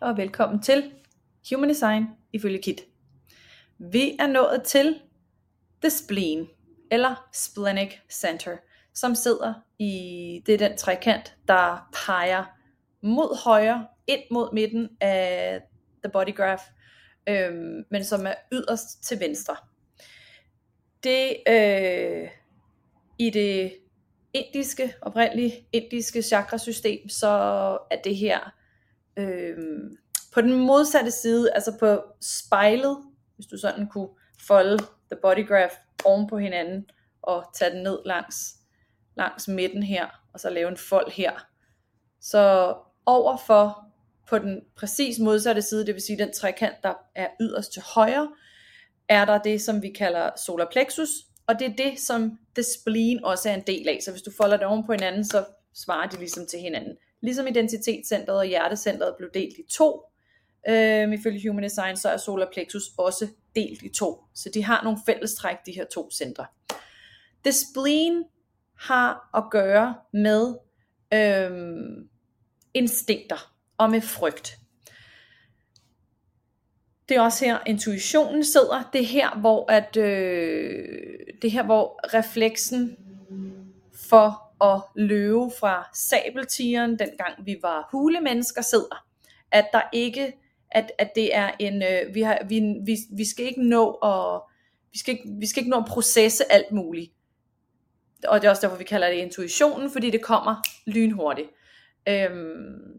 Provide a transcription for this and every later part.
og velkommen til Human Design ifølge Kit. Vi er nået til The Spleen, eller Splenic Center, som sidder i, det er den trekant, der peger mod højre, ind mod midten af The Body Graph, øhm, men som er yderst til venstre. Det øh, i det indiske, oprindelige indiske chakrasystem, så er det her øh, på den modsatte side, altså på spejlet, hvis du sådan kunne folde the body graph oven på hinanden, og tage den ned langs, langs midten her, og så lave en fold her. Så overfor på den præcis modsatte side, det vil sige den trekant, der er yderst til højre, er der det, som vi kalder solar plexus, og det er det, som the spleen også er en del af. Så hvis du folder det oven på hinanden, så svarer de ligesom til hinanden. Ligesom identitetscentret og hjertecentret blev delt i to, øh, ifølge Human Design, så er solar plexus også delt i to. Så de har nogle fællestræk, de her to centre. The spleen har at gøre med øh, instinkter og med frygt. Det er også her intuitionen sidder. Det er her, hvor at øh, det er her, hvor refleksen for at løbe fra sabeltigeren, dengang vi var hulemennesker, sidder. At der ikke, at, at det er en, øh, vi, har, vi, vi, vi skal ikke nå at, vi skal ikke, vi skal ikke nå at processe alt muligt. Og det er også derfor, vi kalder det intuitionen, fordi det kommer lynhurtigt. Øhm,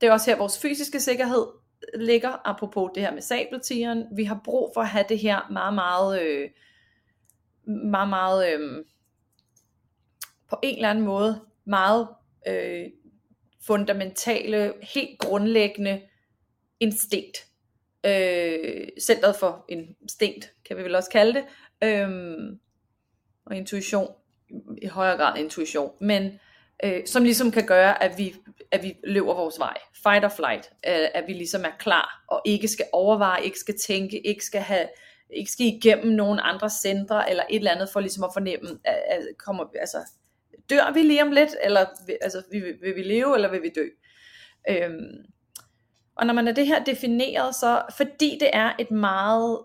det er også her, vores fysiske sikkerhed ligger, apropos det her med sabeltigeren. Vi har brug for at have det her meget, meget, øh, meget, meget, øh, på en eller anden måde, meget øh, fundamentale, helt grundlæggende instinkt. Øh, centret for instinkt, kan vi vel også kalde det. Øh, og intuition, i højere grad intuition. Men øh, som ligesom kan gøre, at vi, at vi løber vores vej. Fight or flight. Øh, at vi ligesom er klar, og ikke skal overveje, ikke skal tænke, ikke skal have ikke skal igennem nogen andre centre, eller et eller andet, for ligesom at fornemme, at, at kommer, altså, dør vi lige om lidt, eller altså, vil, vil vi leve, eller vil vi dø? Øhm, og når man er det her defineret, så fordi det er et meget,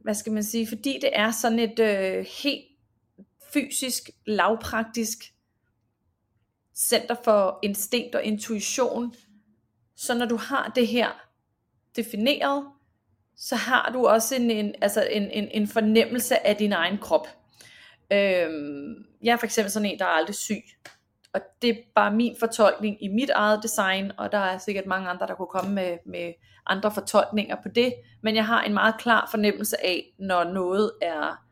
hvad skal man sige, fordi det er sådan et øh, helt fysisk, lavpraktisk center for instinkt og intuition. Så når du har det her defineret, så har du også en, en, altså en, en, en fornemmelse af din egen krop. Øhm, jeg er for eksempel sådan en, der er aldrig syg. Og det er bare min fortolkning i mit eget design, og der er sikkert mange andre, der kunne komme med, med andre fortolkninger på det. Men jeg har en meget klar fornemmelse af, når noget er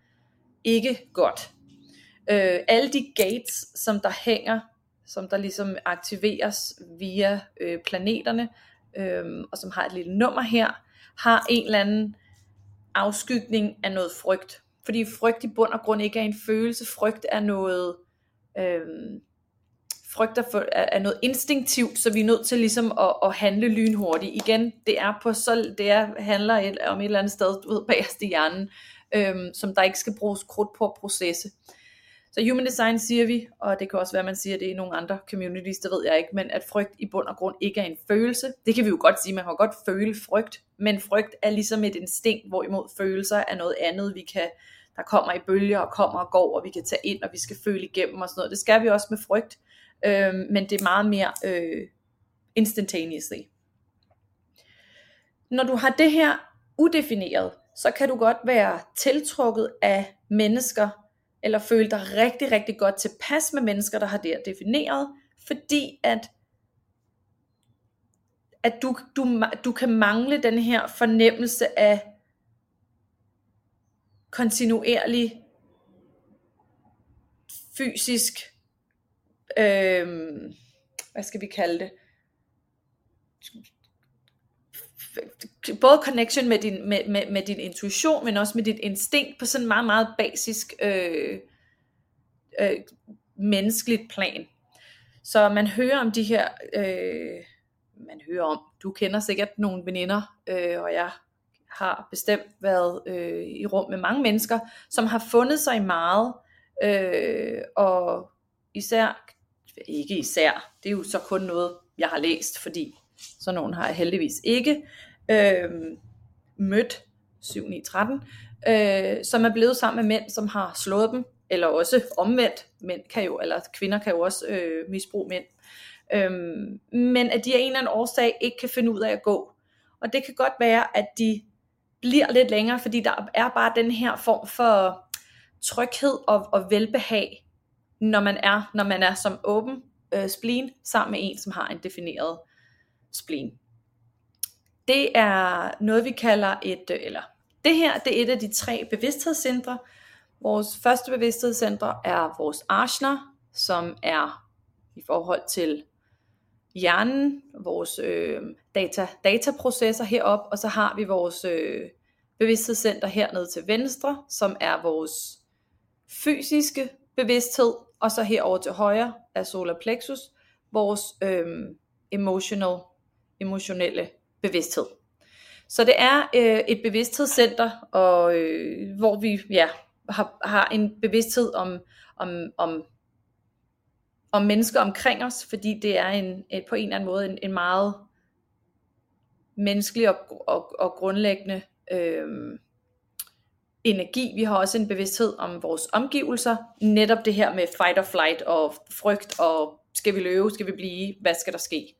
ikke godt. Øh, alle de gates, som der hænger, som der ligesom aktiveres via øh, planeterne, øh, og som har et lille nummer her, har en eller anden afskygning af noget frygt. Fordi frygt i bund og grund ikke er en følelse, frygt er noget, øh, frygt er, for, er noget instinktivt, så vi er nødt til ligesom at, at handle lynhurtigt. Igen, det er på så, det er, handler et, om et eller andet sted, du ved, bagerst i hjernen, øh, som der ikke skal bruges krudt på at processe. Så human design siger vi, og det kan også være, at man siger det i nogle andre communities, det ved jeg ikke, men at frygt i bund og grund ikke er en følelse. Det kan vi jo godt sige, man kan godt føle frygt, men frygt er ligesom et instinkt, hvorimod følelser er noget andet, vi kan, der kommer i bølger og kommer og går, og vi kan tage ind, og vi skal føle igennem og sådan noget. Det skal vi også med frygt, øh, men det er meget mere øh, instantaneously. Når du har det her udefineret, så kan du godt være tiltrukket af mennesker, eller føle dig rigtig, rigtig godt tilpas med mennesker, der har det defineret, fordi at at du, du, du kan mangle den her fornemmelse af kontinuerlig fysisk øh, hvad skal vi kalde det? Både connection med din, med, med, med din intuition, men også med dit instinkt på sådan en meget, meget basisk øh, øh, menneskeligt plan. Så man hører om de her, øh, man hører om, du kender sikkert nogle veninder, øh, og jeg har bestemt været øh, i rum med mange mennesker, som har fundet sig i meget, øh, og især, ikke især, det er jo så kun noget, jeg har læst, fordi sådan nogen har jeg heldigvis ikke øh, mødt 7-9-13, øh, som er blevet sammen med mænd, som har slået dem, eller også omvendt, mænd kan jo, eller kvinder kan jo også øh, misbruge mænd. Øhm, men at de af en eller anden årsag ikke kan finde ud af at gå. Og det kan godt være, at de bliver lidt længere, fordi der er bare den her form for tryghed og, og velbehag, når man er, når man er som åben øh, spleen sammen med en, som har en defineret spleen. Det er noget, vi kalder et, øh, eller det her, det er et af de tre bevidsthedscentre. Vores første bevidsthedscentre er vores Arsner, som er i forhold til hjernen, vores øh, data, dataprocesser herop, og så har vi vores øh, bevidsthedscenter hernede til venstre, som er vores fysiske bevidsthed, og så herover til højre er solar plexus, vores øh, emotional, emotionelle bevidsthed. Så det er øh, et bevidsthedscenter, og, øh, hvor vi ja, har, har en bevidsthed om, om, om, om mennesker omkring os, fordi det er en, et, på en eller anden måde en, en meget menneskelig og, og, og grundlæggende øh, energi. Vi har også en bevidsthed om vores omgivelser. Netop det her med fight or flight og frygt og skal vi løbe, skal vi blive, hvad skal der ske?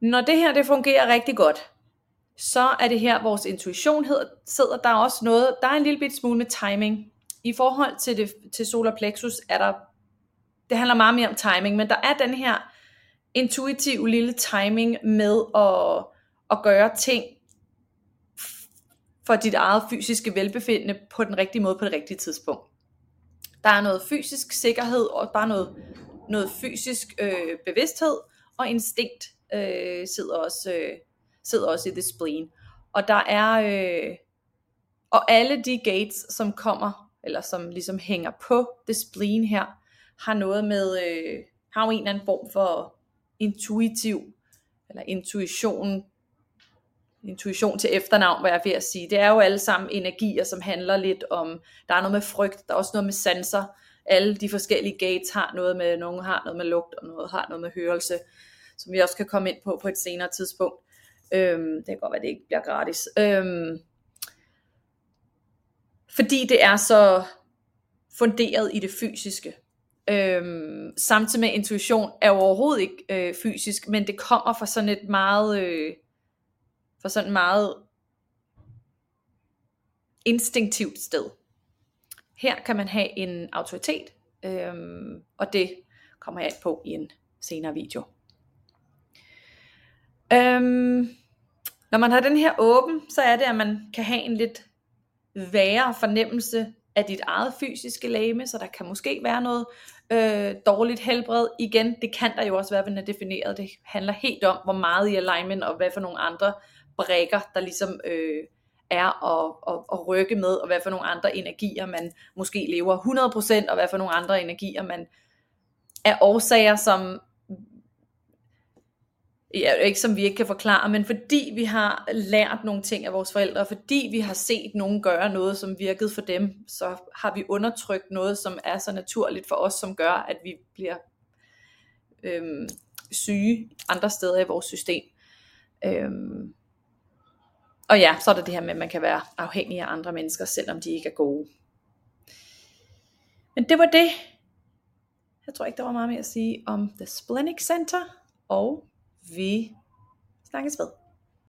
Når det her det fungerer rigtig godt, så er det her vores intuition sidder. Der er også noget, der er en lille bit smule med timing. I forhold til, det, til solar plexus er der, det handler meget mere om timing, men der er den her intuitiv lille timing med at, at gøre ting for dit eget fysiske velbefindende på den rigtige måde på det rigtige tidspunkt. Der er noget fysisk sikkerhed og bare noget, noget fysisk øh, bevidsthed og instinkt øh, sidder, også, øh, sidder også i det spleen. Og der er øh, og alle de gates som kommer eller som ligesom hænger på det spleen her har noget med øh, har jo en eller anden form for intuitiv eller intuition intuition til efternavn, hvad jeg er ved at sige. Det er jo alle sammen energier, som handler lidt om, der er noget med frygt, der er også noget med sanser. Alle de forskellige gates har noget med, nogen har noget med lugt, og noget har noget med hørelse, som vi også kan komme ind på på et senere tidspunkt. Øhm, det kan godt være, at det ikke bliver gratis. Øhm, fordi det er så funderet i det fysiske. Øhm, samtidig med intuition er jo overhovedet ikke øh, fysisk, men det kommer fra sådan et meget... Øh, fra sådan meget instinktivt sted. Her kan man have en autoritet, øhm, og det kommer jeg ind på i en senere video. Øhm, når man har den her åben, så er det, at man kan have en lidt værre fornemmelse af dit eget fysiske lame, så der kan måske være noget øh, dårligt helbred. Igen, det kan der jo også være, når er defineret. Det handler helt om, hvor meget i alignment, og hvad for nogle andre brækker, der ligesom øh, er at, at, at rykke med, og hvad for nogle andre energier man måske lever 100%, og hvad for nogle andre energier man er årsager, som ja, ikke som vi ikke kan forklare, men fordi vi har lært nogle ting af vores forældre, fordi vi har set nogen gøre noget, som virkede for dem, så har vi undertrykt noget, som er så naturligt for os, som gør, at vi bliver øhm, syge andre steder i vores system. Øhm, og ja, så er der det her med, at man kan være afhængig af andre mennesker, selvom de ikke er gode. Men det var det. Jeg tror ikke, der var meget mere at sige om The Splenic Center, og vi snakkes ved.